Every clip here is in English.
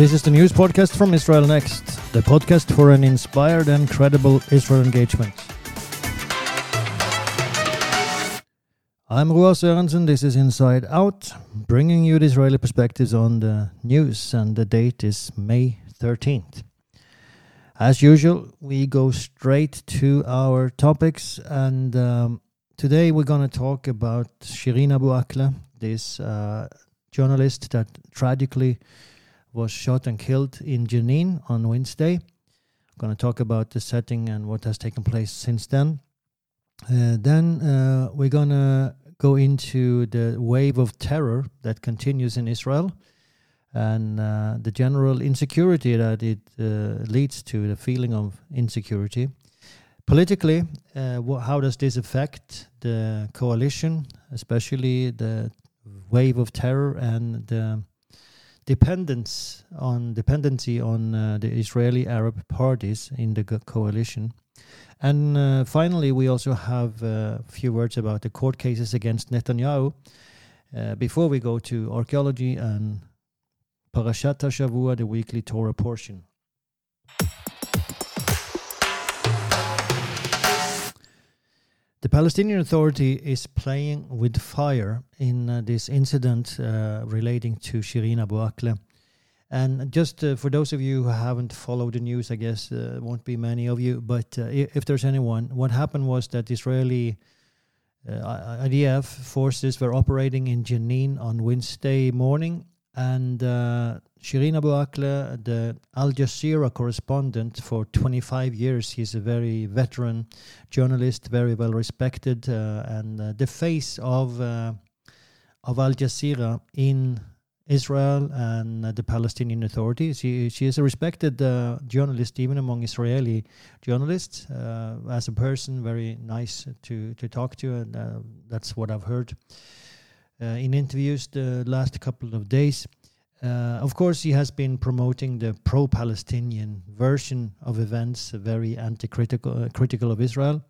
This is the news podcast from Israel Next, the podcast for an inspired and credible Israel engagement. I'm Roa Sørensen. This is Inside Out, bringing you the Israeli perspectives on the news, and the date is May 13th. As usual, we go straight to our topics, and um, today we're going to talk about Shireen Abu Akleh, this uh, journalist that tragically was shot and killed in Jenin on Wednesday. I'm going to talk about the setting and what has taken place since then. Uh, then uh, we're going to go into the wave of terror that continues in Israel and uh, the general insecurity that it uh, leads to, the feeling of insecurity. Politically, uh, how does this affect the coalition, especially the wave of terror and the dependence on dependency on uh, the Israeli Arab parties in the coalition. And uh, finally, we also have a few words about the court cases against Netanyahu. Uh, before we go to archaeology and Parashat Shavua, the weekly Torah portion. The Palestinian Authority is playing with fire in uh, this incident uh, relating to Shireen Abu Akleh. And just uh, for those of you who haven't followed the news, I guess uh, won't be many of you, but uh, if there's anyone, what happened was that Israeli uh, IDF forces were operating in Jenin on Wednesday morning, and Shireen Abu Akleh, the Al Jazeera correspondent for 25 years. He's a very veteran journalist, very well respected, uh, and uh, the face of uh, of Al Jazeera in Israel and uh, the Palestinian Authority. She she is a respected uh, journalist even among Israeli journalists. Uh, as a person, very nice to to talk to, and that's what I've heard in interviews the last couple of days. Uh, of course, he has been promoting the pro-Palestinian version of events, uh, very anti-critical uh, critical of Israel.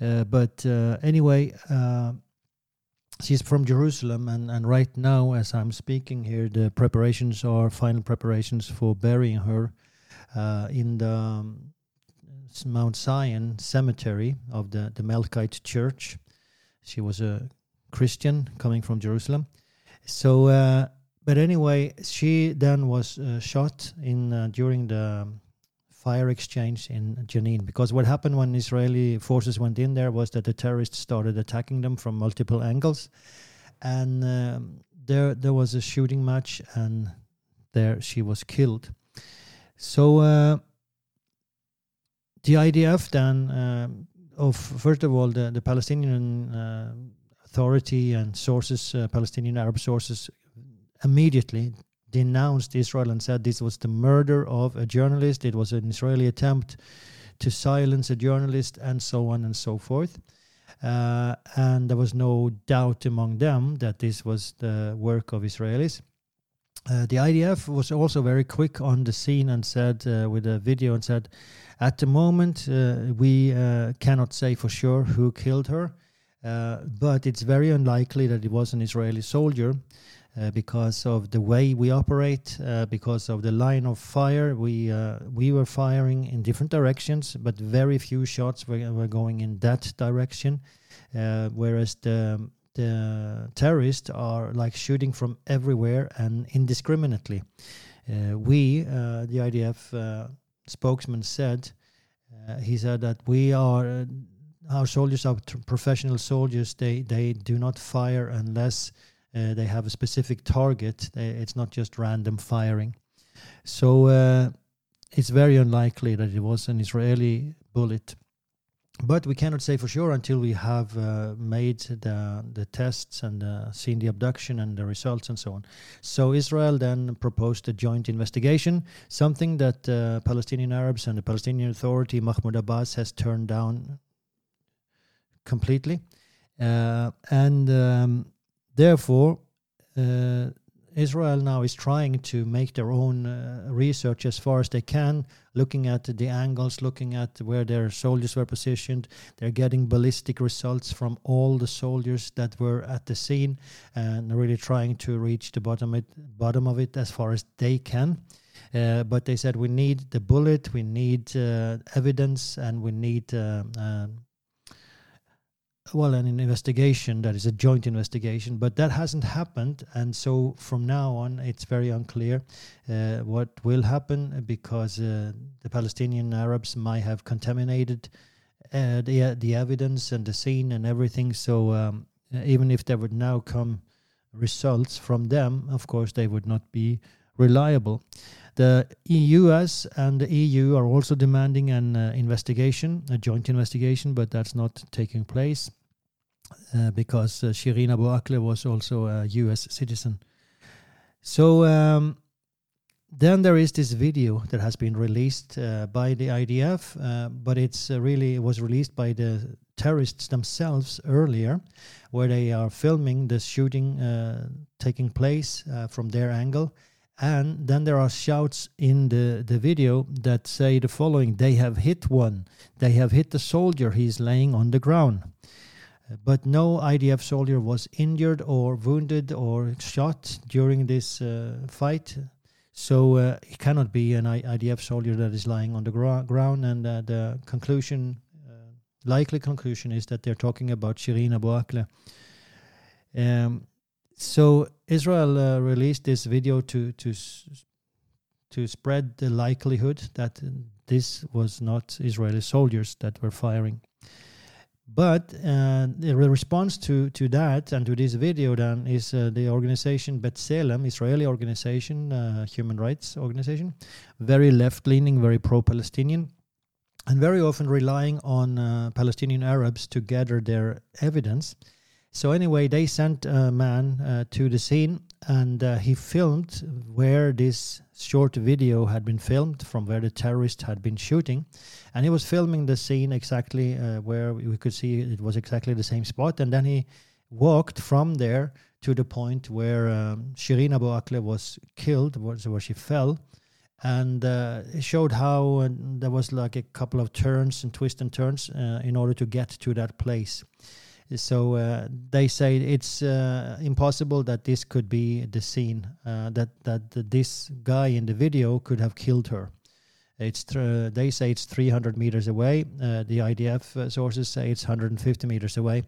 Uh, but uh, anyway, uh, she's from Jerusalem, and, and right now, as I'm speaking here, the preparations are final preparations for burying her in the um, Mount Zion cemetery of the the Melkite Church. She was a Christian coming from Jerusalem, so but anyway, she then was uh, shot in uh, during the fire exchange in Jenin. Because what happened when Israeli forces went in there was that the terrorists started attacking them from multiple angles, and um, there there was a shooting match, and there she was killed. So uh, the IDF then. Um, of first of all, the, the Palestinian uh, Authority and sources, uh, Palestinian Arab sources, immediately denounced Israel and said this was the murder of a journalist, it was an Israeli attempt to silence a journalist, and so on and so forth. Uh, and there was no doubt among them that this was the work of Israelis. Uh, the IDF was also very quick on the scene and said, uh, with a video, and said, at the moment, uh, we uh, cannot say for sure who killed her, uh, but it's very unlikely that it was an Israeli soldier. Uh, because of the way we operate, uh, because of the line of fire. We uh, we were firing in different directions, but very few shots were, were going in that direction. Uh, whereas the the terrorists are like shooting from everywhere and indiscriminately. Uh, we, the IDF spokesman, said he said that we are our soldiers are professional soldiers. They they do not fire unless uh, they have a specific target. it's not just random firing. So uh, it's very unlikely that it was an Israeli bullet. But we cannot say for sure until we have uh, made the the tests and uh, seen the obduction and the results and so on. So Israel then proposed a joint investigation, something that uh, Palestinian Arabs and the Palestinian Authority Mahmoud Abbas has turned down completely, uh, and um, Therefore, uh, Israel now is trying to make their own uh, research as far as they can, looking at the angles, looking at where their soldiers were positioned. They're getting ballistic results from all the soldiers that were at the scene and really trying to reach the bottom, it, bottom of it as far as they can. Uh, but they said we need the bullet, we need uh, evidence, and we need uh, um, well an investigation that is a joint investigation. But that hasn't happened, and so from now on, it's very unclear uh, what will happen because uh, the Palestinian Arabs might have contaminated uh, the the evidence and the scene and everything. So um, even if there would now come results from them, of course, they would not be reliable. The US and the EU are also demanding an uh, investigation, a joint investigation, but that's not taking place uh, because uh, Shireen Abu Akleh was also a US citizen. So um, then there is this video that has been released uh, by the IDF, uh, but it's uh, really it was released by the terrorists themselves earlier, where they are filming the shooting uh, taking place from their angle and then there are shouts in the, the video that say the following They have hit one. They have hit the soldier. He's laying on the ground. But no IDF soldier was injured or wounded or shot during this uh, fight. So uh, it cannot be an IDF soldier that is lying on the gra- ground. And uh, the conclusion, uh, likely conclusion, is that they're talking about Shireen Abu Akleh. Um, so Israel uh, released this video to to to spread the likelihood that this was not Israeli soldiers that were firing. But uh, the response to, to that and to this video then is uh, the organization B'Tselem, Israeli organization, uh, human rights organization, very left-leaning, very pro-Palestinian, and very often relying on uh, Palestinian Arabs to gather their evidence so anyway, they sent a man uh, to the scene, and uh, he filmed where this short video had been filmed from where the terrorist had been shooting, and he was filming the scene exactly uh, where we could see it was exactly the same spot, and then he walked from there to the point where um, Shireen Abu Akleh was killed, where she fell, and uh, it showed how uh, there was like a couple of turns and twists and turns uh, in order to get to that place. So uh, they say it's uh, impossible that this could be the scene uh, that that this guy in the video could have killed her. It's th- they say it's 300 meters away. Uh, the IDF uh, sources say it's 150 meters away.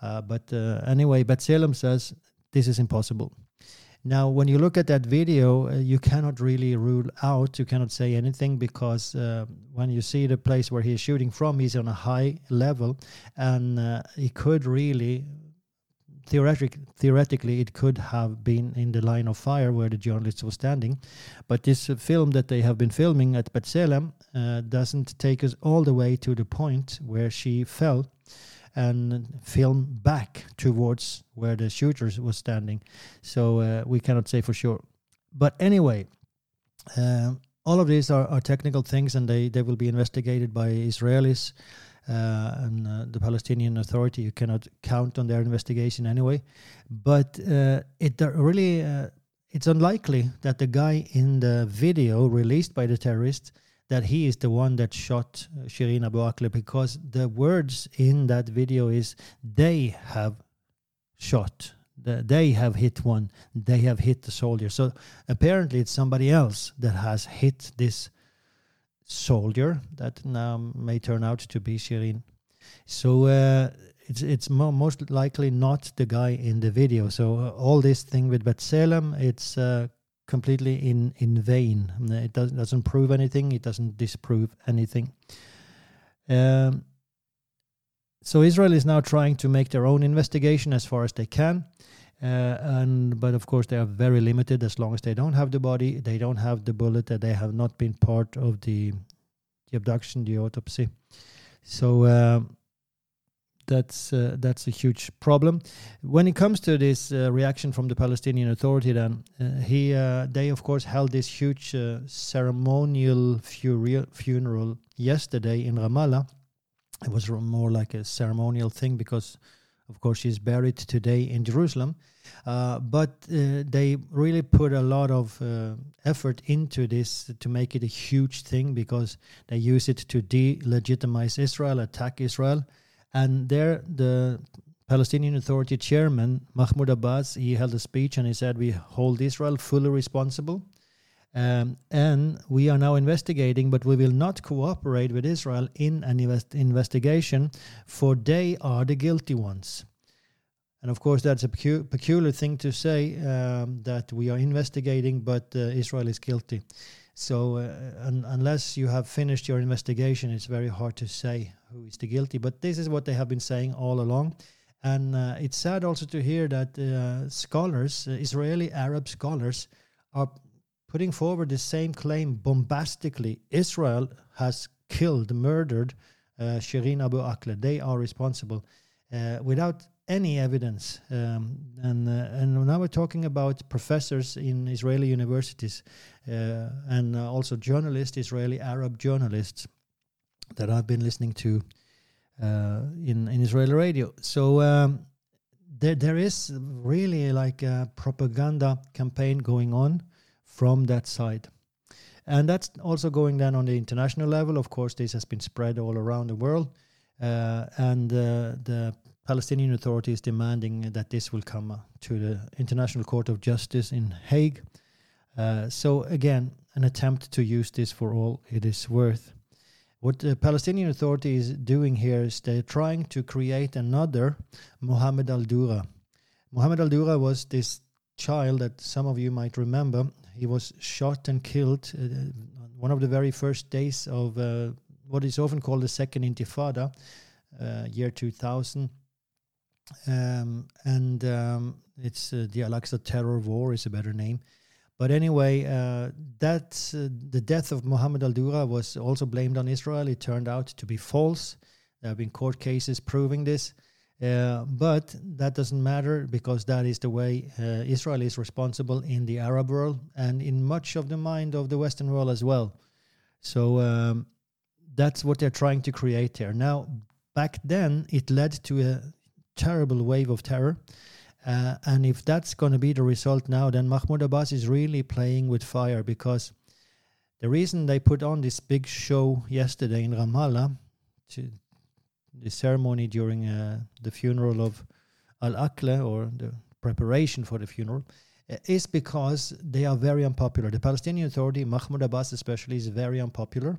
But anyway, B'Tselem says this is impossible. Now, when you look at that video, uh, you cannot really rule out, you cannot say anything because uh, when you see the place where he's shooting from, he's on a high level and uh, he could really, theoretic, theoretically, it could have been in the line of fire where the journalist was standing. But this film that they have been filming at B'Tselem uh, doesn't take us all the way to the point where she fell and film back towards where the shooters was standing. So uh, we cannot say for sure. But anyway, uh, all of these are, are, technical things, and they, they will be investigated by Israelis uh, and uh, the Palestinian Authority. You cannot count on their investigation anyway. But uh, it really uh, it's unlikely that the guy in the video released by the terrorists that he is the one that shot uh, Shireen Abu Akleh because the words in that video is they have shot. They have hit one. They have hit the soldier. So apparently it's somebody else that has hit this soldier that now may turn out to be Shireen. So uh, it's it's mo- most likely not the guy in the video. So uh, all this thing with B'Tselem it's uh, completely in in vain. It does, doesn't prove anything. It doesn't disprove anything. Um, so Israel is now trying to make their own investigation as far as they can, uh, and but of course they are very limited as long as they don't have the body, they don't have the bullet, that they have not been part of the the obduction, the autopsy. So. Uh, that's uh, that's a huge problem. When it comes to this uh, reaction from the Palestinian Authority, then uh, he uh, they of course held this huge uh, ceremonial funeral yesterday in Ramallah. It was more like a ceremonial thing because, of course, she's buried today in Jerusalem. Uh, but they really put a lot of effort into this to make it a huge thing because they use it to delegitimize Israel, attack Israel. And there, the Palestinian Authority chairman, Mahmoud Abbas, he held a speech and he said, We hold Israel fully responsible. Um, and we are now investigating, but we will not cooperate with Israel in an invest- investigation, for they are the guilty ones. And of course, that's a pecu- peculiar thing to say um, that we are investigating, but uh, Israel is guilty. So, uh, un- unless you have finished your investigation, it's very hard to say who is the guilty. But this is what they have been saying all along. And uh, it's sad also to hear that uh, scholars, uh, Israeli Arab scholars, are putting forward the same claim bombastically. Israel has killed, murdered uh, Shireen Abu Akleh. They are responsible uh, without any evidence. Um, and, uh, and now we're talking about professors in Israeli universities and also journalists, Israeli Arab journalists that I've been listening to uh, in, in Israeli radio. So um, there, there is really like a propaganda campaign going on from that side. And that's also going down on the international level. Of course, this has been spread all around the world. Uh, and uh, the Palestinian Authority is demanding that this will come uh, to the International Court of Justice in Hague. Uh, so, again, an attempt to use this for all it is worth. What the Palestinian Authority is doing here is they're trying to create another Mohammed al Dura. Mohammed al Dura was this child that some of you might remember he was shot and killed uh, one of the very first days of uh, what is often called the Second Intifada, uh, year 2000. Um, and um, it's uh, the Al-Aqsa Terror War is a better name. But anyway, uh, that uh, the death of Mohammed al-Dura was also blamed on Israel. It turned out to be false. There have been court cases proving this. Uh, but that doesn't matter because that is the way uh, Israel is responsible in the Arab world and in much of the mind of the Western world as well. So um, that's what they're trying to create here. Now, back then, it led to a terrible wave of terror. Uh, and if that's going to be the result now, then Mahmoud Abbas is really playing with fire because the reason they put on this big show yesterday in Ramallah to the ceremony during uh, the funeral of Al Akleh or the preparation for the funeral uh, is because they are very unpopular. The Palestinian Authority, Mahmoud Abbas especially, is very unpopular.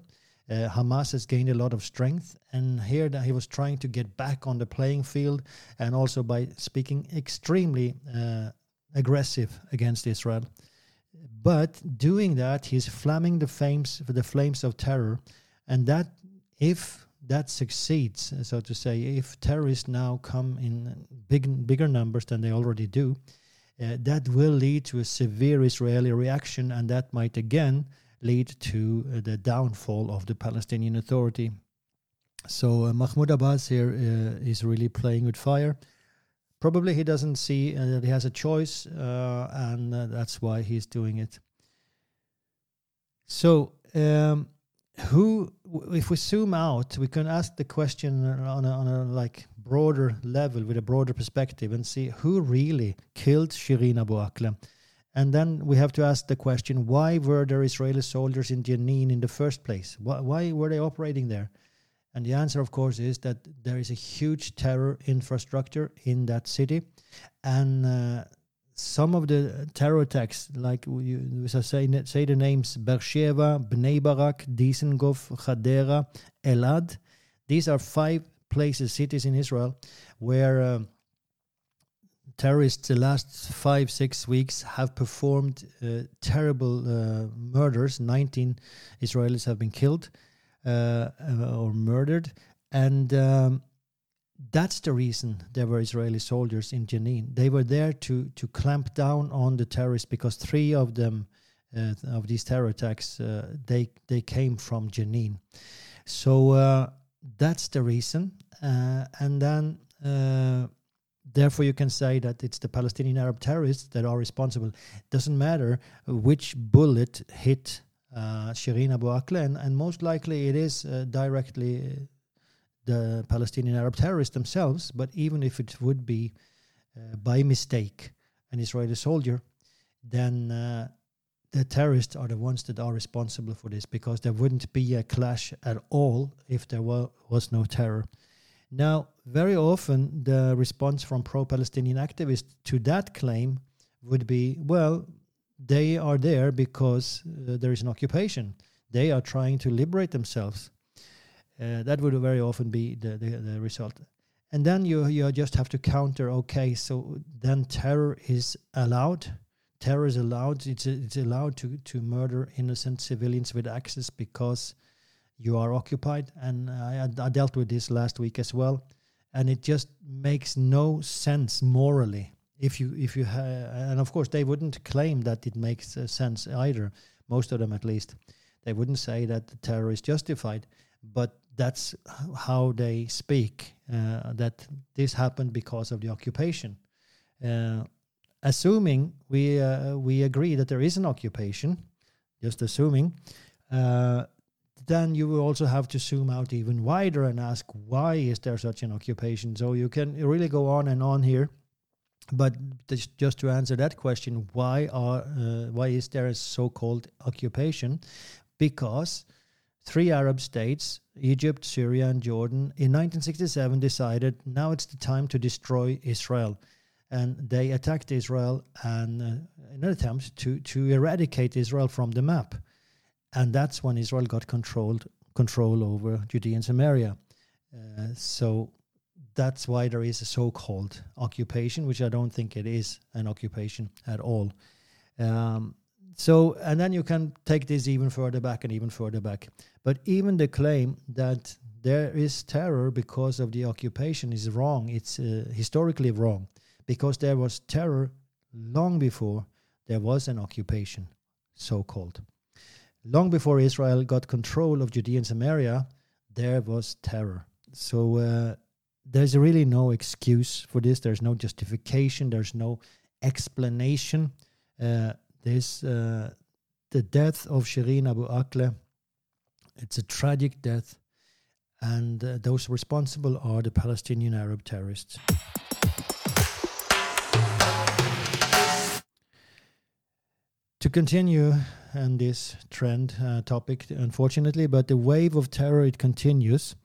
Uh, Hamas has gained a lot of strength, and here that he was trying to get back on the playing field, and also by speaking extremely uh, aggressive against Israel. But doing that, he's flaming the flames the flames of terror, and that if that succeeds, so to say, if terrorists now come in big, bigger numbers than they already do, uh, that will lead to a severe Israeli reaction, and that might again lead to uh, the downfall of the Palestinian Authority. So uh, Mahmoud Abbas here uh, is really playing with fire. Probably he doesn't see that he has a choice, and that's why he's doing it. So. Um, who if we zoom out we can ask the question on a, on a like broader level with a broader perspective and see who really killed Shireen Abu Akleh and then we have to ask the question why were there Israeli soldiers in Jenin in the first place why, were they operating there and the answer of course is that there is a huge terror infrastructure in that city and uh, some of the terror attacks, like I say, say the names Beersheba, Bnei Barak, Dizengoff, Hadera, Elad. These are five places, cities in Israel, where uh, terrorists the last five, six weeks have performed uh, terrible uh, murders. 19 Israelis have been killed uh, uh, or murdered. And um, that's the reason there were Israeli soldiers in Jenin. They were there to to clamp down on the terrorists because three of them uh, of these terror attacks uh, they they came from Jenin. So that's the reason, and then. Uh, therefore, you can say that it's the Palestinian Arab terrorists that are responsible. Doesn't matter which bullet hit uh, Shireen Abu Akleh, and, and, most likely it is directly the Palestinian Arab terrorists themselves, but even if it would be uh, by mistake an Israeli soldier, then uh, the terrorists are the ones that are responsible for this because there wouldn't be a clash at all if there wa- was no terror. Now, very often the response from pro Palestinian activists to that claim would be well, they are there because uh, there is an occupation. They are trying to liberate themselves. Uh, that would very often be the, the, the result. And then you you just have to counter. Okay, so then terror is allowed. Terror is allowed. It's it's allowed to to murder innocent civilians with axes because you are occupied. And I, I dealt with this last week as well, and it just makes no sense morally. If you if you ha- and of course they wouldn't claim that it makes uh, sense either. Most of them, at least, they wouldn't say that the terror is justified. But that's how they speak uh, that this happened because of the occupation. Uh, assuming we uh, we agree that there is an occupation, just assuming, uh, then you will also have to zoom out even wider and ask why is there such an occupation. So you can really go on and on here, but just to answer that question, why are uh, why is there a so-called occupation? Because three Arab states, Egypt, Syria, and Jordan, in 1967 decided now it's the time to destroy Israel. And they attacked Israel and uh, in an attempt to, to eradicate Israel from the map. And that's when Israel got controlled control over Judea and Samaria. Uh, so that's why there is a so-called occupation, which I don't think it is an occupation at all. Um, so, and then you can take this even further back and even further back. But even the claim that there is terror because of the occupation is wrong. It's uh, historically wrong because there was terror long before there was an occupation, so called. Long before Israel got control of Judea and Samaria, there was terror. So uh, there's really no excuse for this. There's no justification. There's no explanation. Uh, this uh, the death of Shireen Abu Akleh. It's a tragic death, and uh, those responsible are the Palestinian Arab terrorists. To continue on this trend uh, topic, unfortunately, but the wave of terror it continues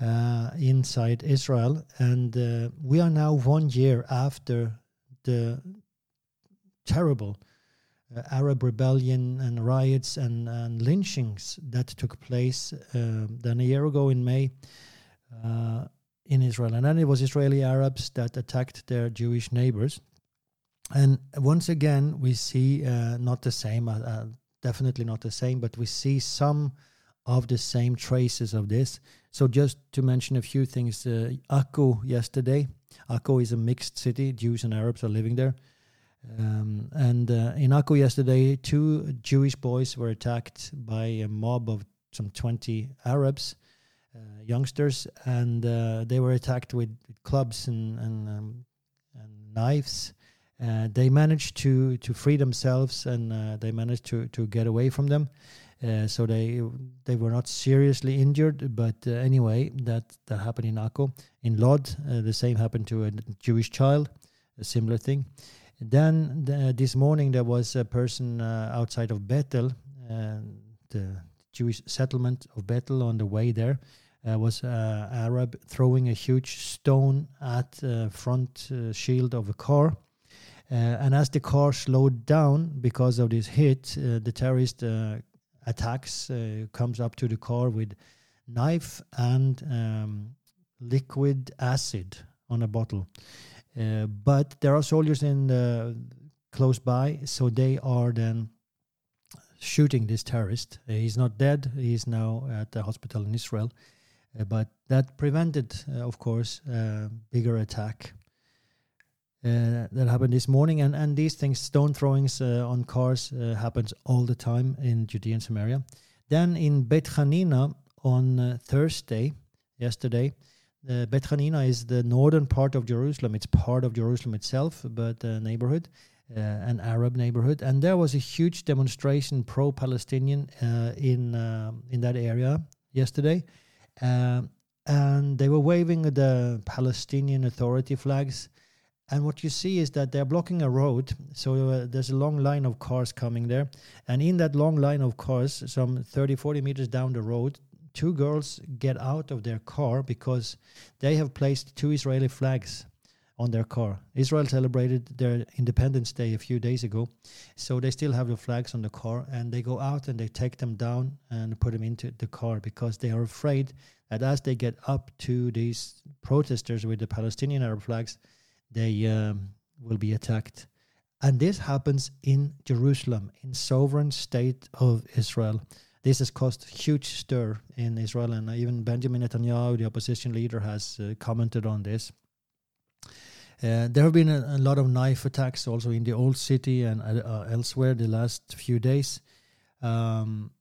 uh, inside Israel, and uh, we are now one year after the terrible uh, Arab rebellion and riots and, and, lynchings that took place uh, then a year ago in May uh, in Israel. And then it was Israeli Arabs that attacked their Jewish neighbors. And once again, we see uh, not the same, uh, uh, definitely not the same, but we see some of the same traces of this. So, just to mention a few things, Akko yesterday. Akko is a mixed city, Jews and Arabs are living there. Um, and uh, in Akko yesterday, two Jewish boys were attacked by a mob of some 20 Arabs, uh, youngsters, and uh, they were attacked with, clubs and, and, um, and knives. Uh, they managed to, to free themselves and uh, they managed to, to get away from them. Uh, so they they were not seriously injured, but anyway, that that happened in Akko. In Lod, the same happened to a Jewish child, a similar thing. Then the, this morning there was a person uh, outside of Bethel, uh, the Jewish settlement of Bethel. On the way there uh, was uh, Arab throwing a huge stone at front uh, shield of a car. Uh, and as the car slowed down because of this hit, the terrorist attacks comes up to the car with knife and um, liquid acid on a bottle. Uh, but there are soldiers in uh, close by, so they are then shooting this terrorist. Uh, he's not dead. He's now at the hospital in Israel. Uh, but that prevented, uh, of course, a bigger attack. That happened this morning, and, and these things, stone throwings on cars, happens all the time in Judea and Samaria. Then in Beit Hanina on Thursday, yesterday, uh, Bet Hanina is the northern part of Jerusalem. It's part of Jerusalem itself, but a neighborhood, uh, an Arab neighborhood. And there was a huge demonstration pro-Palestinian uh, in uh, in that area yesterday, and they were waving the Palestinian Authority flags. And what you see is that they're blocking a road. So uh, there's a long line of cars coming there. And in that long line of cars, some 30, 40 meters down the road, two girls get out of their car because they have placed two Israeli flags on their car. Israel celebrated their Independence Day a few days ago, so they still have the flags on the car, and they go out and they take them down and put them into the car because they are afraid that as they get up to these protesters with the Palestinian Arab flags, they um, will be attacked. And this happens in Jerusalem, in sovereign state of Israel. This has caused huge stir in Israel, and even Benjamin Netanyahu, the opposition leader, has uh, commented on this. Uh, there have been a, a, lot of knife attacks also in the old city and uh, uh elsewhere the last few days. Um,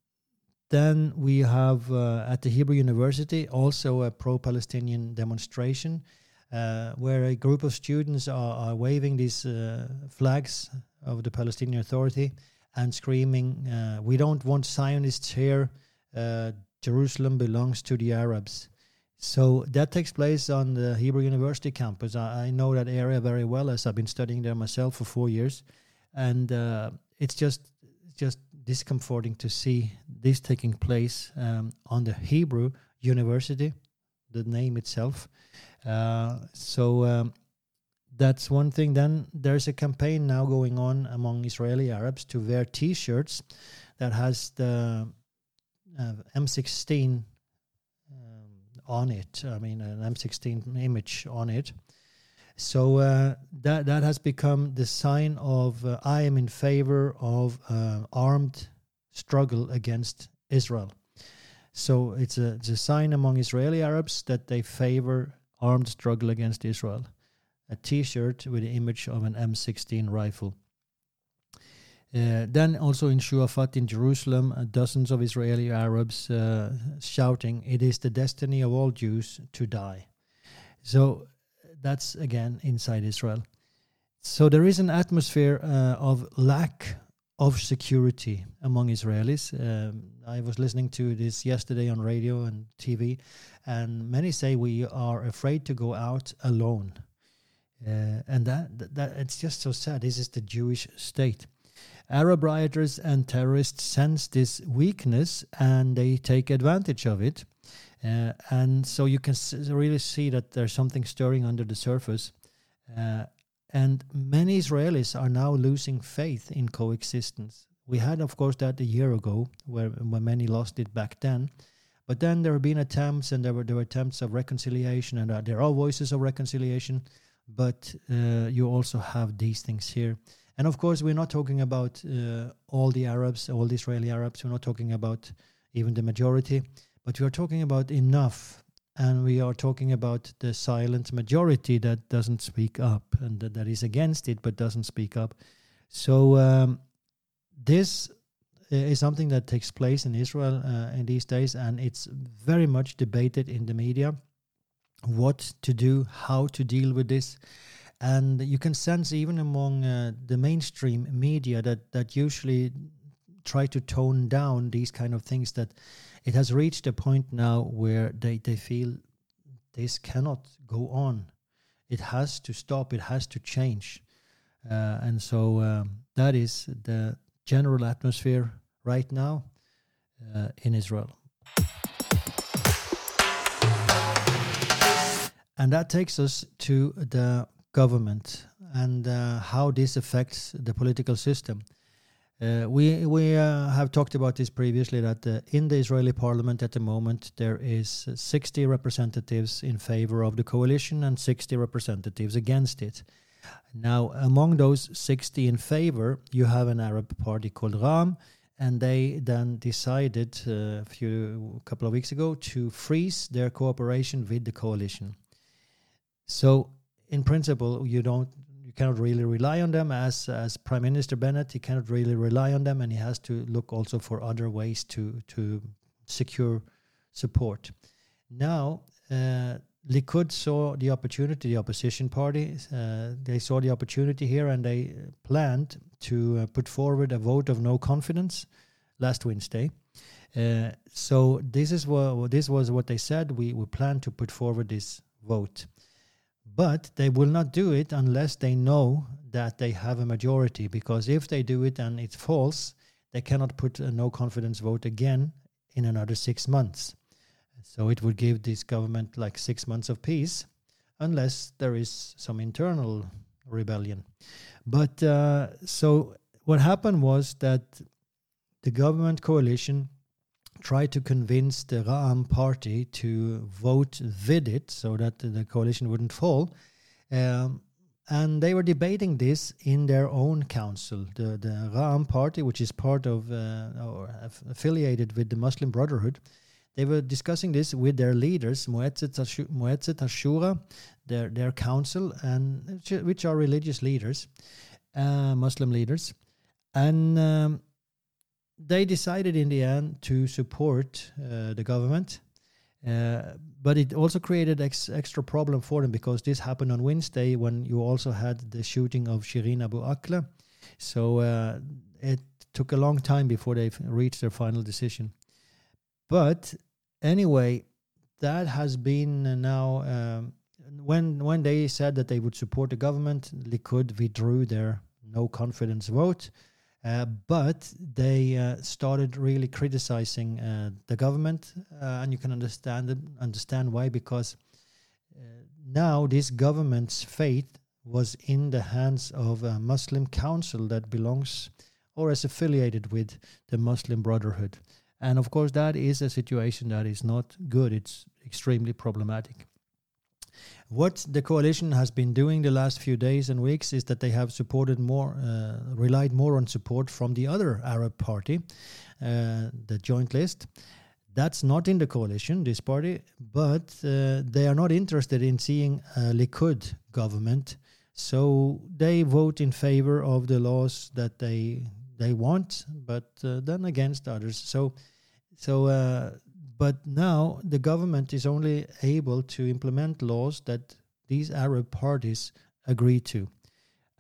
then we have uh, at the Hebrew University also a pro Palestinian demonstration uh, where a group of students are, are waving these uh, flags of the Palestinian Authority and screaming, We don't want Zionists here. Jerusalem belongs to the Arabs. So that takes place on the Hebrew University campus. I, I, know that area very well as I've been studying there myself for four years, and uh, it's just just discomforting to see this taking place um, on the Hebrew University, the name itself. Uh, so um, that's one thing. Then there's a campaign now going on among Israeli Arabs to wear T-shirts that has the uh, M16 on it. I mean, an M16 image on it. So uh, that that has become the sign of uh, I am in favor of uh, armed struggle against Israel. So it's a, it's a sign among Israeli Arabs that they favor armed struggle against Israel. A T-shirt with the image of an M16 rifle. Uh, then also in Shuafat in Jerusalem, uh, dozens of Israeli Arabs uh, shouting, It is the destiny of all Jews to die. So that's again inside Israel. So there is an atmosphere uh, of lack of security among Israelis. Um, I was listening to this yesterday on radio and TV, and many say we are afraid to go out alone. Uh, and that, that, that it's just so sad. This is the Jewish state. Arab rioters and terrorists sense this weakness and they take advantage of it. Uh, and so you can really see that there's something stirring under the surface. Uh, and many Israelis are now losing faith in coexistence. We had, of course, that a year ago, where, where many lost it back then. But then there have been attempts, and there were there were attempts of reconciliation, and uh, there are voices of reconciliation. But uh, you also have these things here. And of course, we're not talking about uh, all the Arabs, all the Israeli Arabs. We're not talking about even the majority, but we are talking about enough. And we are talking about the silent majority that doesn't speak up and that, that is against it but doesn't speak up. So, um, this is something that takes place in Israel uh, in these days, and it's very much debated in the media what to do, how to deal with this. And you can sense even among uh, the mainstream media that that usually try to tone down these kind of things that it has reached a point now where they, they feel this cannot go on. It has to stop. It has to change. Uh, and so um, that is the general atmosphere right now uh, in israel and that takes us to the government and uh, how this affects the political system. Uh, we we uh, have talked about this previously that uh, in the Israeli parliament at the moment there is 60 representatives in favor of the coalition and 60 representatives against it. Now, among those 60 in favor, you have an Arab party called Ra'am, and they then decided uh, a few couple of weeks ago to freeze their cooperation with the coalition. So in principle, you don't you cannot really rely on them as as Prime Minister Bennett. He cannot really rely on them, and he has to look also for other ways to to secure support. Now, uh, Likud saw the opportunity. The opposition party uh, they saw the opportunity here, and they planned to uh, put forward a vote of no confidence last Wednesday. Uh, so this is what this was what they said. We we plan to put forward this vote. But they will not do it unless they know that they have a majority, because if they do it and it's false, they cannot put a no confidence vote again in another six months. So it would give this government like six months of peace unless there is some internal rebellion. But uh, so what happened was that the government coalition tried to convince the Ra'am party to vote with it so that the coalition wouldn't fall. Um, and they were debating this in their own council. The, the Ra'am party, which is part of uh, or affiliated with the Muslim Brotherhood, they were discussing this with their leaders, Muezzet Ashura, their, their council, and which are religious leaders, uh, Muslim leaders. And um, they decided in the end to support uh, the government. Uh, but it also created ex- extra problem for them because this happened on Wednesday when you also had the shooting of Shireen Abu Akleh. So uh, it took a long time before they reached their final decision. But anyway, that has been now um, when when they said that they would support the government, Likud withdrew their no confidence vote. Uh, but they uh, started really criticizing uh, the government, uh, and you can understand understand why because uh, now this government's fate was in the hands of a Muslim council that belongs or is affiliated with the Muslim Brotherhood, and of course that is a situation that is not good. It's extremely problematic. What the coalition has been doing the last few days and weeks is that they have supported more, uh, relied more on support from the other Arab party, uh, the Joint List. That's not in the coalition, this party, but uh, they are not interested in seeing a Likud government. So they vote in favor of the laws that they they want, but uh, then against others. So, so uh, but now the government is only able to implement laws that these Arab parties agree to.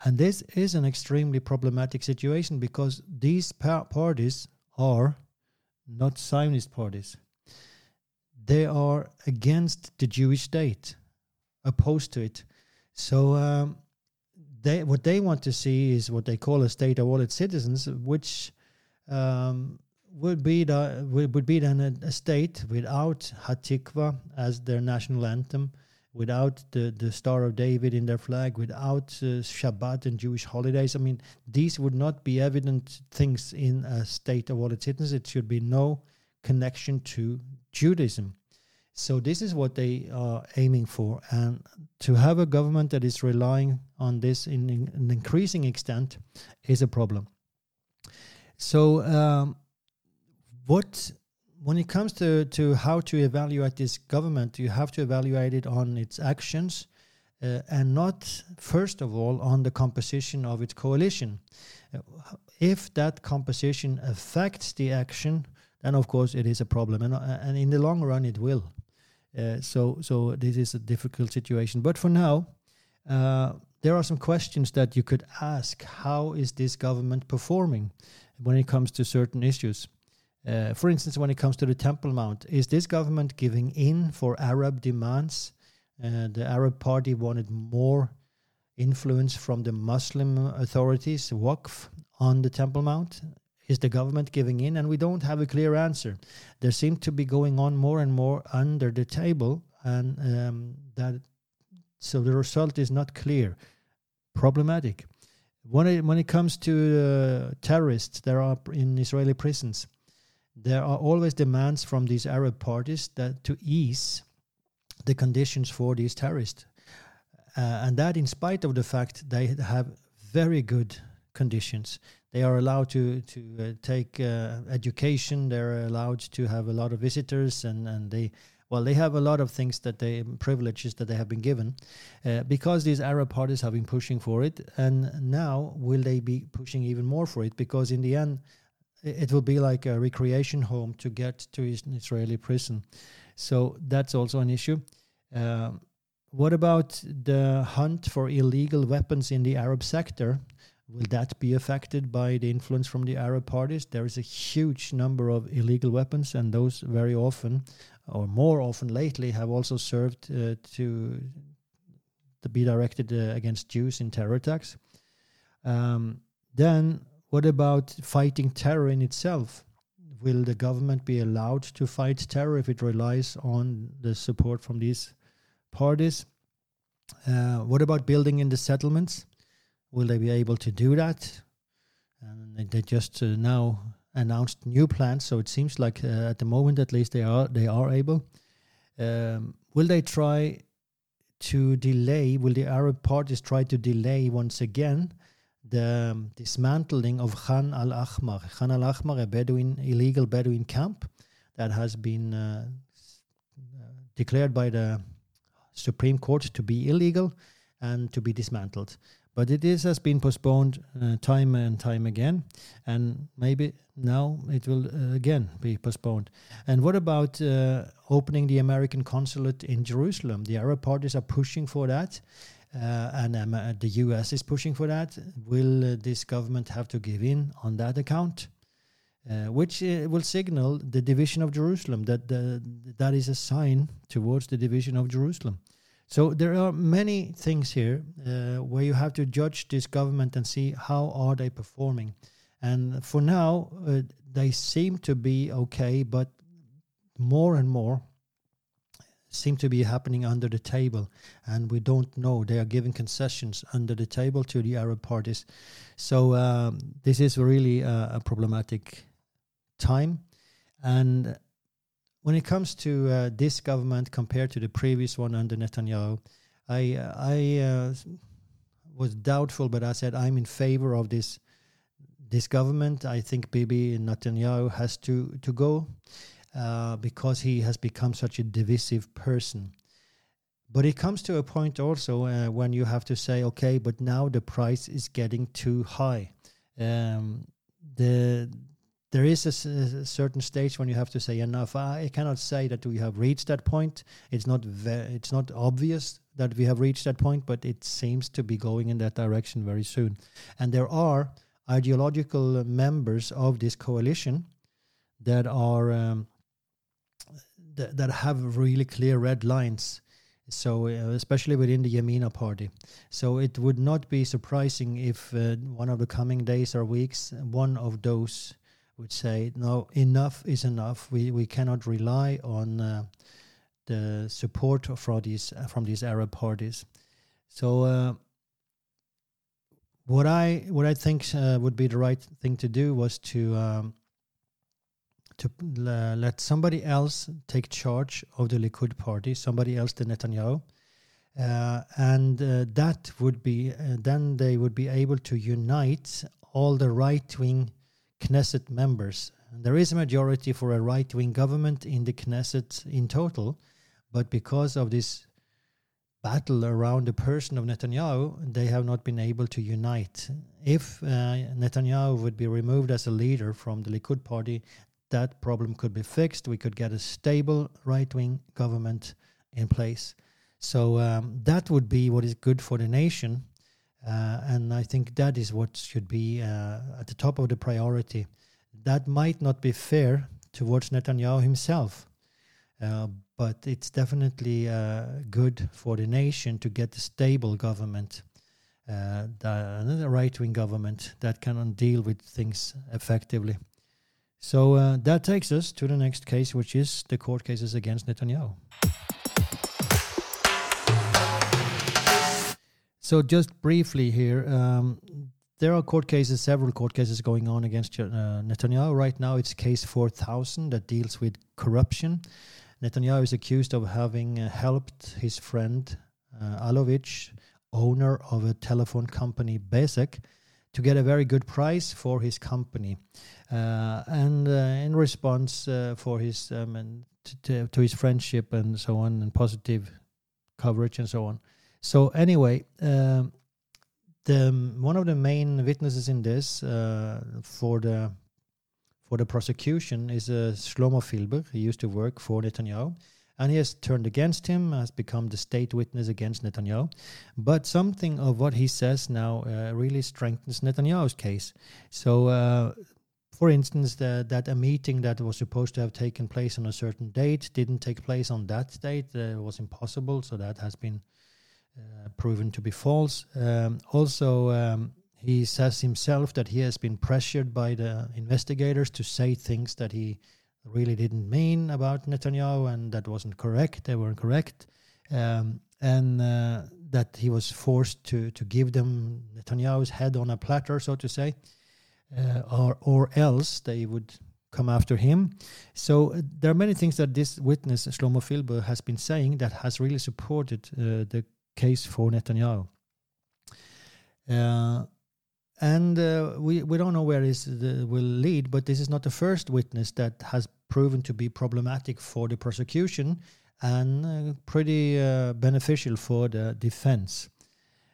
And this is an extremely problematic situation because these pa- parties are not Zionist parties. They are against the Jewish state, opposed to it. So um, they, what they want to see is what they call a state of all its citizens, which um, would be the would be then a, a state without Hatikva as their national anthem, without the the Star of David in their flag, without uh, Shabbat and Jewish holidays. I mean, these would not be evident things in a state of all its citizens. It should be no connection to Judaism. So this is what they are aiming for, and to have a government that is relying on this in, in an increasing extent is a problem. So. Um, what when it comes to, to how to evaluate this government, you have to evaluate it on its actions uh, and not, first of all, on the composition of its coalition. Uh, if that composition affects the action, then of course it is a problem, and, uh, and in the long run it will. Uh, so, so this is a difficult situation. But for now, uh, there are some questions that you could ask. How is this government performing when it comes to certain issues? Uh, for instance, when it comes to the Temple Mount, is this government giving in for Arab demands? Uh, the Arab Party wanted more influence from the Muslim authorities, Waqf, on the Temple Mount. Is the government giving in? And we don't have a clear answer. There seems to be going on more and more under the table, and um, that so the result is not clear. Problematic. When it, when it comes to uh, terrorists, there are in Israeli prisons there are always demands from these Arab parties that to ease the conditions for these terrorists, uh, and that in spite of the fact they have very good conditions. They are allowed to to uh, take uh, education. They're allowed to have a lot of visitors, and and they well they have a lot of things that they privileges that they have been given uh, because these Arab parties have been pushing for it, and now will they be pushing even more for it? Because in the end, it will be like a recreation home to get to an Israeli prison. So that's also an issue. Uh, what about the hunt for illegal weapons in the Arab sector? Will that be affected by the influence from the Arab parties? There is a huge number of illegal weapons, and those very often, or more often lately, have also served uh, to to be directed uh, against Jews in terror attacks. Um, then what about fighting terror in itself? Will the government be allowed to fight terror if it relies on the support from these parties? Uh, what about building in the settlements? Will they be able to do that? And they just uh, now announced new plans, so it seems like uh, at the moment, at least, they are they are able. Um, will they try to delay? Will the Arab parties try to delay once again the um, dismantling of Khan al Ahmar? Khan al Ahmar, a Bedouin illegal Bedouin camp that has been uh, declared by the Supreme Court to be illegal and to be dismantled. But it is has been postponed uh, time and time again, and maybe now it will uh, again be postponed. And what about uh, opening the American consulate in Jerusalem? The Arab parties are pushing for that, uh, and um, uh, the U.S. is pushing for that. Will uh, this government have to give in on that account? Uh, which uh, will signal the division of Jerusalem. That the, that is a sign towards the division of Jerusalem. So there are many things here uh, where you have to judge this government and see how are they performing. And for now, uh, they seem to be okay, but more and more seem to be happening under the table, and we don't know. They are giving concessions under the table to the Arab parties. So um, this is really a, a problematic time. And when it comes to uh, this government compared to the previous one under Netanyahu, I uh, I uh, was doubtful, but I said I'm in favor of this this government. I think Bibi Netanyahu has to to go uh, because he has become such a divisive person. But it comes to a point also uh, when you have to say, okay, but now the price is getting too high. Um, the there is a, certain stage when you have to say enough. I cannot say that we have reached that point. It's not ve- it's not obvious that we have reached that point, but it seems to be going in that direction very soon. And there are ideological members of this coalition that are um, th- that have really clear red lines. So, uh, especially within the Yamina party. So, it would not be surprising if uh, one of the coming days or weeks, one of those would say, no, enough is enough. We we cannot rely on uh, the support from these uh, from these Arab parties. So uh, what I what I think uh, would be the right thing to do was to um, to let somebody else take charge of the Likud party, somebody else than Netanyahu. Uh, and uh, that would be then they would be able to unite all the right wing Knesset members. There is a majority for a right wing government in the Knesset in total, but because of this battle around the person of Netanyahu, they have not been able to unite. If uh, Netanyahu would be removed as a leader from the Likud party, that problem could be fixed. We could get a stable right wing government in place. So um, that would be what is good for the nation. Uh, and I think that is what should be uh, at the top of the priority. That might not be fair towards Netanyahu himself, uh, but it's definitely uh, good for the nation to get a stable government, uh, a right wing government that can deal with things effectively. So uh, that takes us to the next case, which is the court cases against Netanyahu. So just briefly here, um, there are court cases, several court cases going on against uh, Netanyahu right now. It's case 4000 that deals with corruption. Netanyahu is accused of having uh, helped his friend uh, Alovich, owner of a telephone company Bezeq, to get a very good price for his company, uh, and uh, in response uh, for his um, and to, to his friendship and so on, and positive coverage and so on. So anyway, um, the one of the main witnesses in this uh, for the for the prosecution is uh, Shlomo Filber. He used to work for Netanyahu, and he has turned against him, has become the state witness against Netanyahu. But something of what he says now uh, really strengthens Netanyahu's case. So. Uh, for instance, the, that a meeting that was supposed to have taken place on a certain date didn't take place on that date. Uh, it was impossible, so that has been proven to be false. Um, also, um, he says himself that he has been pressured by the investigators to say things that he really didn't mean about Netanyahu and that wasn't correct. They weren't correct. Um, and uh, that he was forced to to give them Netanyahu's head on a platter, so to say, uh, or or else they would come after him. So uh, there are many things that this witness Shlomo has been saying that has really supported uh, the case for Netanyahu. Uh, and uh, we we don't know where this will lead, but this is not the first witness that has proven to be problematic for the prosecution and uh, pretty uh, beneficial for the defense.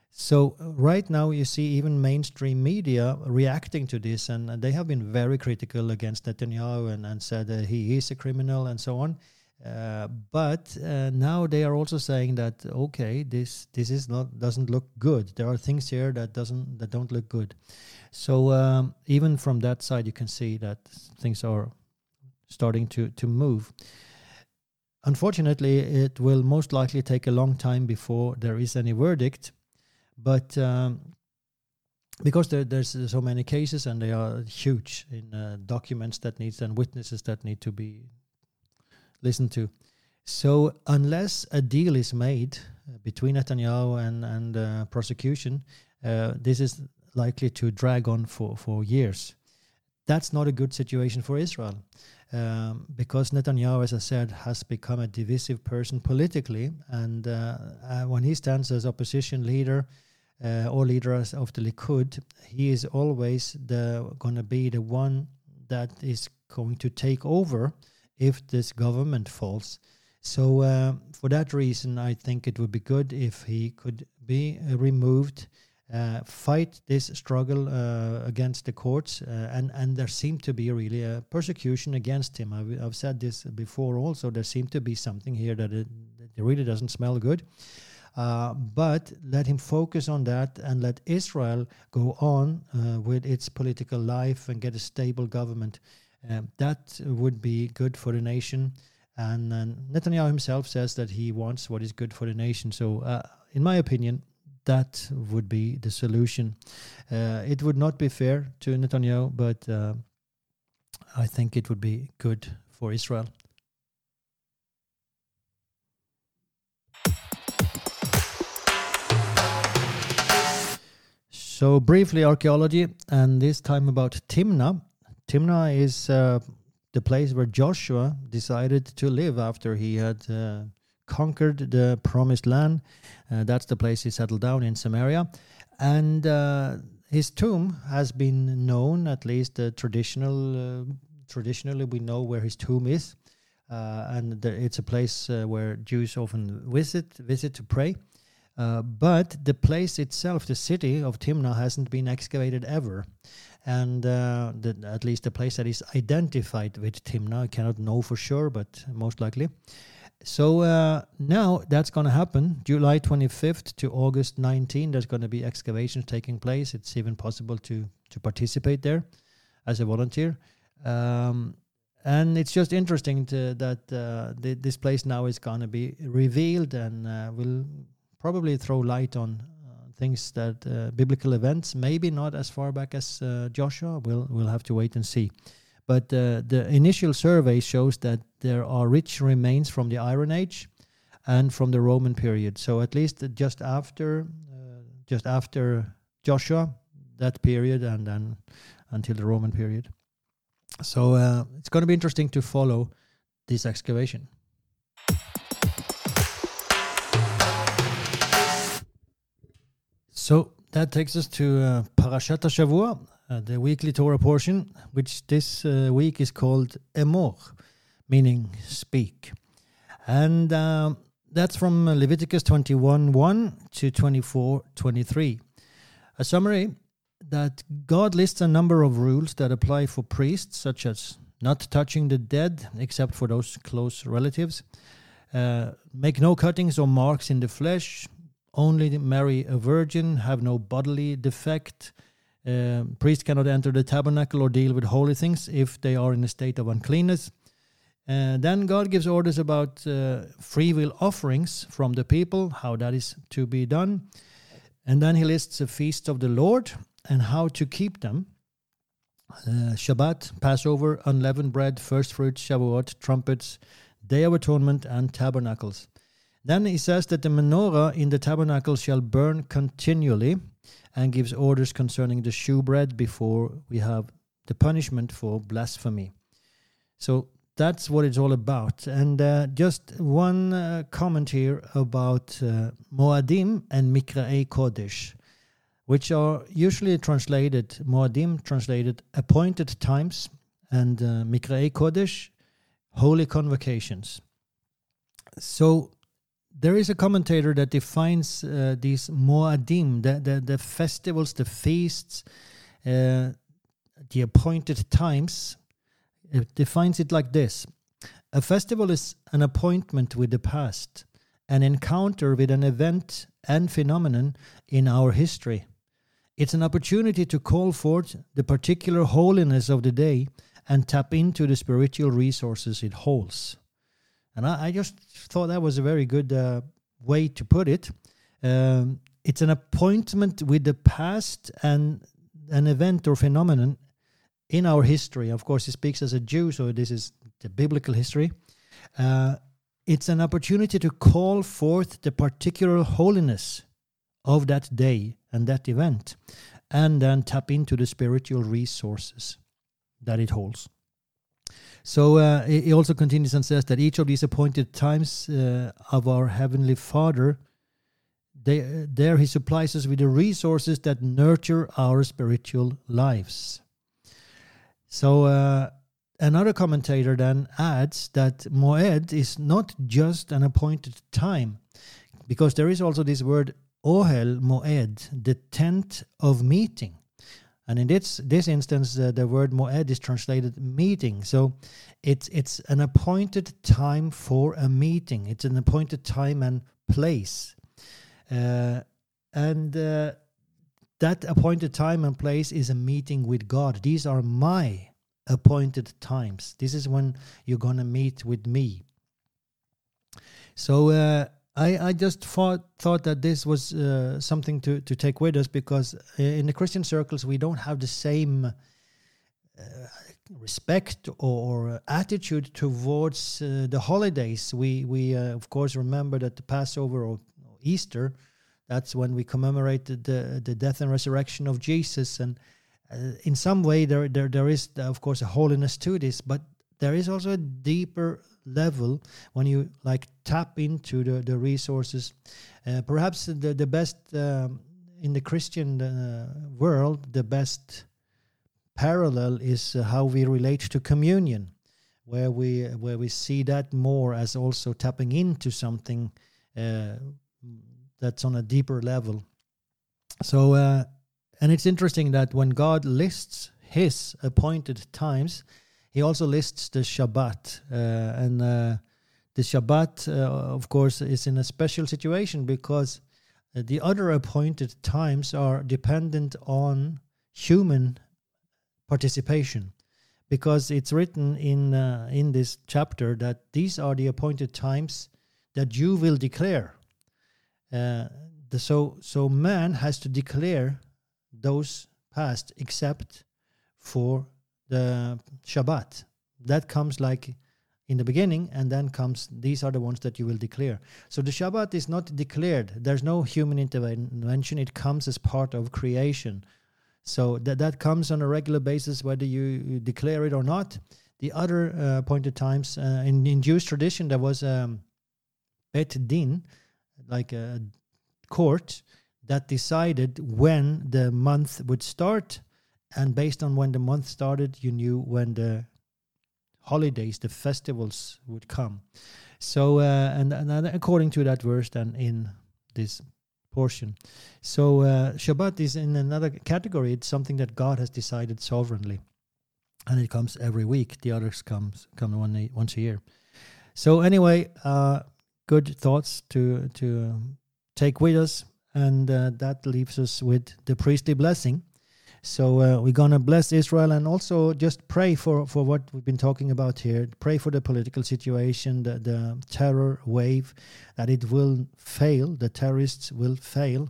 So uh, right now you see even mainstream media reacting to this, and, they have been very critical against Netanyahu and, and said he is a criminal and so on. Uh, but uh, now they are also saying that okay, this this is not doesn't look good. There are things here that doesn't that don't look good. So um, even from that side, you can see that things are starting to to move. Unfortunately, it will most likely take a long time before there is any verdict, but um, because there, there's so many cases and they are huge in uh, documents that needs and witnesses that need to be listened to. So unless a deal is made uh, between Netanyahu and and uh, prosecution, uh, this is likely to drag on for for years. That's not a good situation for Israel um, because Netanyahu, as I said, has become a divisive person politically. And uh, uh, when he stands as opposition leader uh, or leader of the Likud, he is always the going to be the one that is going to take over if this government falls. So, uh, for that reason, I think it would be good if he could be uh, removed uh, fight this struggle uh, against the courts, uh, and and there seemed to be really a persecution against him. I've, I've said this before. Also, there seemed to be something here that it, it really doesn't smell good. Uh, but let him focus on that and let Israel go on with its political life and get a stable government. Um, that would be good for the nation. And, and, Netanyahu himself says that he wants what is good for the nation. So, uh, in my opinion, that would be the solution. Uh, it would not be fair to Netanyahu, but uh, I think it would be good for Israel. So, briefly, archaeology, and this time about Timnah. Timnah is uh, the place where Joshua decided to live after he had uh, conquered the promised land. Uh, that's the place he settled down in Samaria. And uh, his tomb has been known, at least uh, traditional, uh, traditionally, we know where his tomb is. Uh, and the, it's a place uh, where Jews often visit, visit to pray. but the place itself, the city of Timnah, hasn't been excavated ever and uh, the, at least the place that is identified with Timnah. I cannot know for sure, but most likely. So uh, now that's going to happen. July 25th to August 19, there's going to be excavations taking place. It's even possible to to participate there as a volunteer. Um, and it's just interesting to, that uh, this place now is going to be revealed and uh, will probably throw light on things that uh, biblical events, maybe not as far back as uh, Joshua. We'll we'll have to wait and see. But uh, the initial survey shows that there are rich remains from the Iron Age and from the Roman period. So at least just after, uh, just after Joshua, that period, and then until the Roman period. So uh, it's going to be interesting to follow this excavation. So that takes us to uh, Parashat Shavua, uh, the weekly Torah portion, which this uh, week is called Emor, meaning speak. And uh, that's from Leviticus 21 1 to 24 23. A summary that God lists a number of rules that apply for priests, such as not touching the dead except for those close relatives, uh, make no cuttings or marks in the flesh, only marry a virgin, have no bodily defect uh, priests cannot enter the tabernacle or deal with holy things if they are in a state of uncleanness. Uh, then God gives orders about uh, free will offerings from the people, how that is to be done. And then he lists the feasts of the Lord and how to keep them. Uh, Shabbat, Passover, unleavened bread, first fruits, Shavuot, trumpets, Day of Atonement, and tabernacles. Then he says that the menorah in the tabernacle shall burn continually and gives orders concerning the shewbread before we have the punishment for blasphemy. So that's what it's all about. And uh, just one uh, comment here about uh, Moadim and Mikra'e Kodesh, which are usually translated, Moadim translated appointed times, and uh, Mikra'e Kodesh, holy convocations. So there is a commentator that defines uh, these Moadim, the, the, the, festivals, the feasts, uh, the appointed times. It defines it like this A festival is an appointment with the past, an encounter with an event and phenomenon in our history. It's an opportunity to call forth the particular holiness of the day and tap into the spiritual resources it holds. And I, I just thought that was a very good uh, way to put it. Um, it's an appointment with the past and an event or phenomenon in our history. Of course, he speaks as a Jew, so this is the biblical history. Uh, it's an opportunity to call forth the particular holiness of that day and that event, and then tap into the spiritual resources that it holds. So uh, he also continues and says that each of these appointed times uh, of our Heavenly Father, they, there he supplies us with the resources that nurture our spiritual lives. So uh, another commentator then adds that Moed is not just an appointed time, because there is also this word Ohel Moed, the tent of meeting. And in this this instance, uh, the word moed is translated meeting. So it's it's an appointed time for a meeting. It's an appointed time and place, uh, and uh, that appointed time and place is a meeting with God. These are my appointed times. This is when you're gonna meet with me. So uh, I, I just thought thought that this was uh, something to, to take with us because uh, in the Christian circles we don't have the same uh, respect or attitude towards uh, the holidays. We we uh, of course remember that the Passover or Easter, that's when we commemorate the the death and resurrection of Jesus, and uh, in some way there there there is of course a holiness to this, but there is also a deeper level when you like tap into the, the resources uh, perhaps the, the best um, in the christian uh, world the best parallel is uh, how we relate to communion where we where we see that more as also tapping into something uh, that's on a deeper level. So uh, and it's interesting that when god lists his appointed times he also lists the Shabbat, uh, and uh, the Shabbat, uh, of course, is in a special situation because the other appointed times are dependent on human participation because it's written in uh, in this chapter that these are the appointed times that you will declare. Uh, the, so so man has to declare those past except for the Shabbat. That comes like in the beginning, and then comes these are the ones that you will declare. So the Shabbat is not declared. There's no human intervention. It comes as part of creation. So that that comes on a regular basis, whether you, declare it or not. The other uh, appointed times uh, in in Jewish tradition, there was um, Bet Din, like a court that decided when the month would start and based on when the month started you knew when the holidays the festivals would come. So uh, and, and according to that verse then in this portion. So uh, shabbat is in another category. It's something that god has decided sovereignly. And it comes every week. The others comes come one once a year. So anyway uh, good thoughts to to take with us. And uh, that leaves us with the priestly blessing so uh, we're going to bless Israel and also just pray for, for what we've been talking about here. Pray for the political situation, the, the terror wave, that it will fail, the terrorists will fail,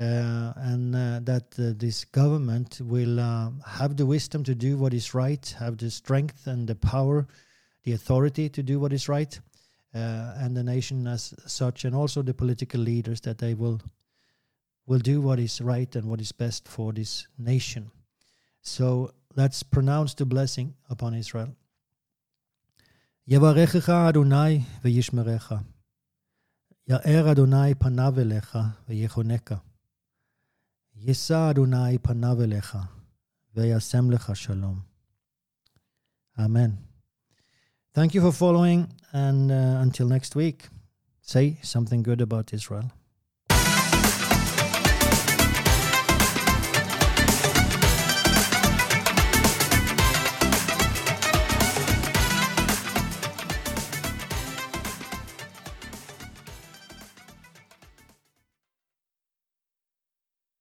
uh, and uh, that uh, this government will uh, have the wisdom to do what is right, have the strength and the power, the authority to do what is right. uh, and the nation as such, and also the political leaders that they will will do what is right and what is best for this nation. So let's pronounce the blessing upon Israel. יברכך אדוני וישמרך. יאר אדוני פניו אליך ויחונקה. יישא אדוני פניו אליך וישם לך שלום. Amen. Thank you for following, and uh, until next week, say something good about Israel.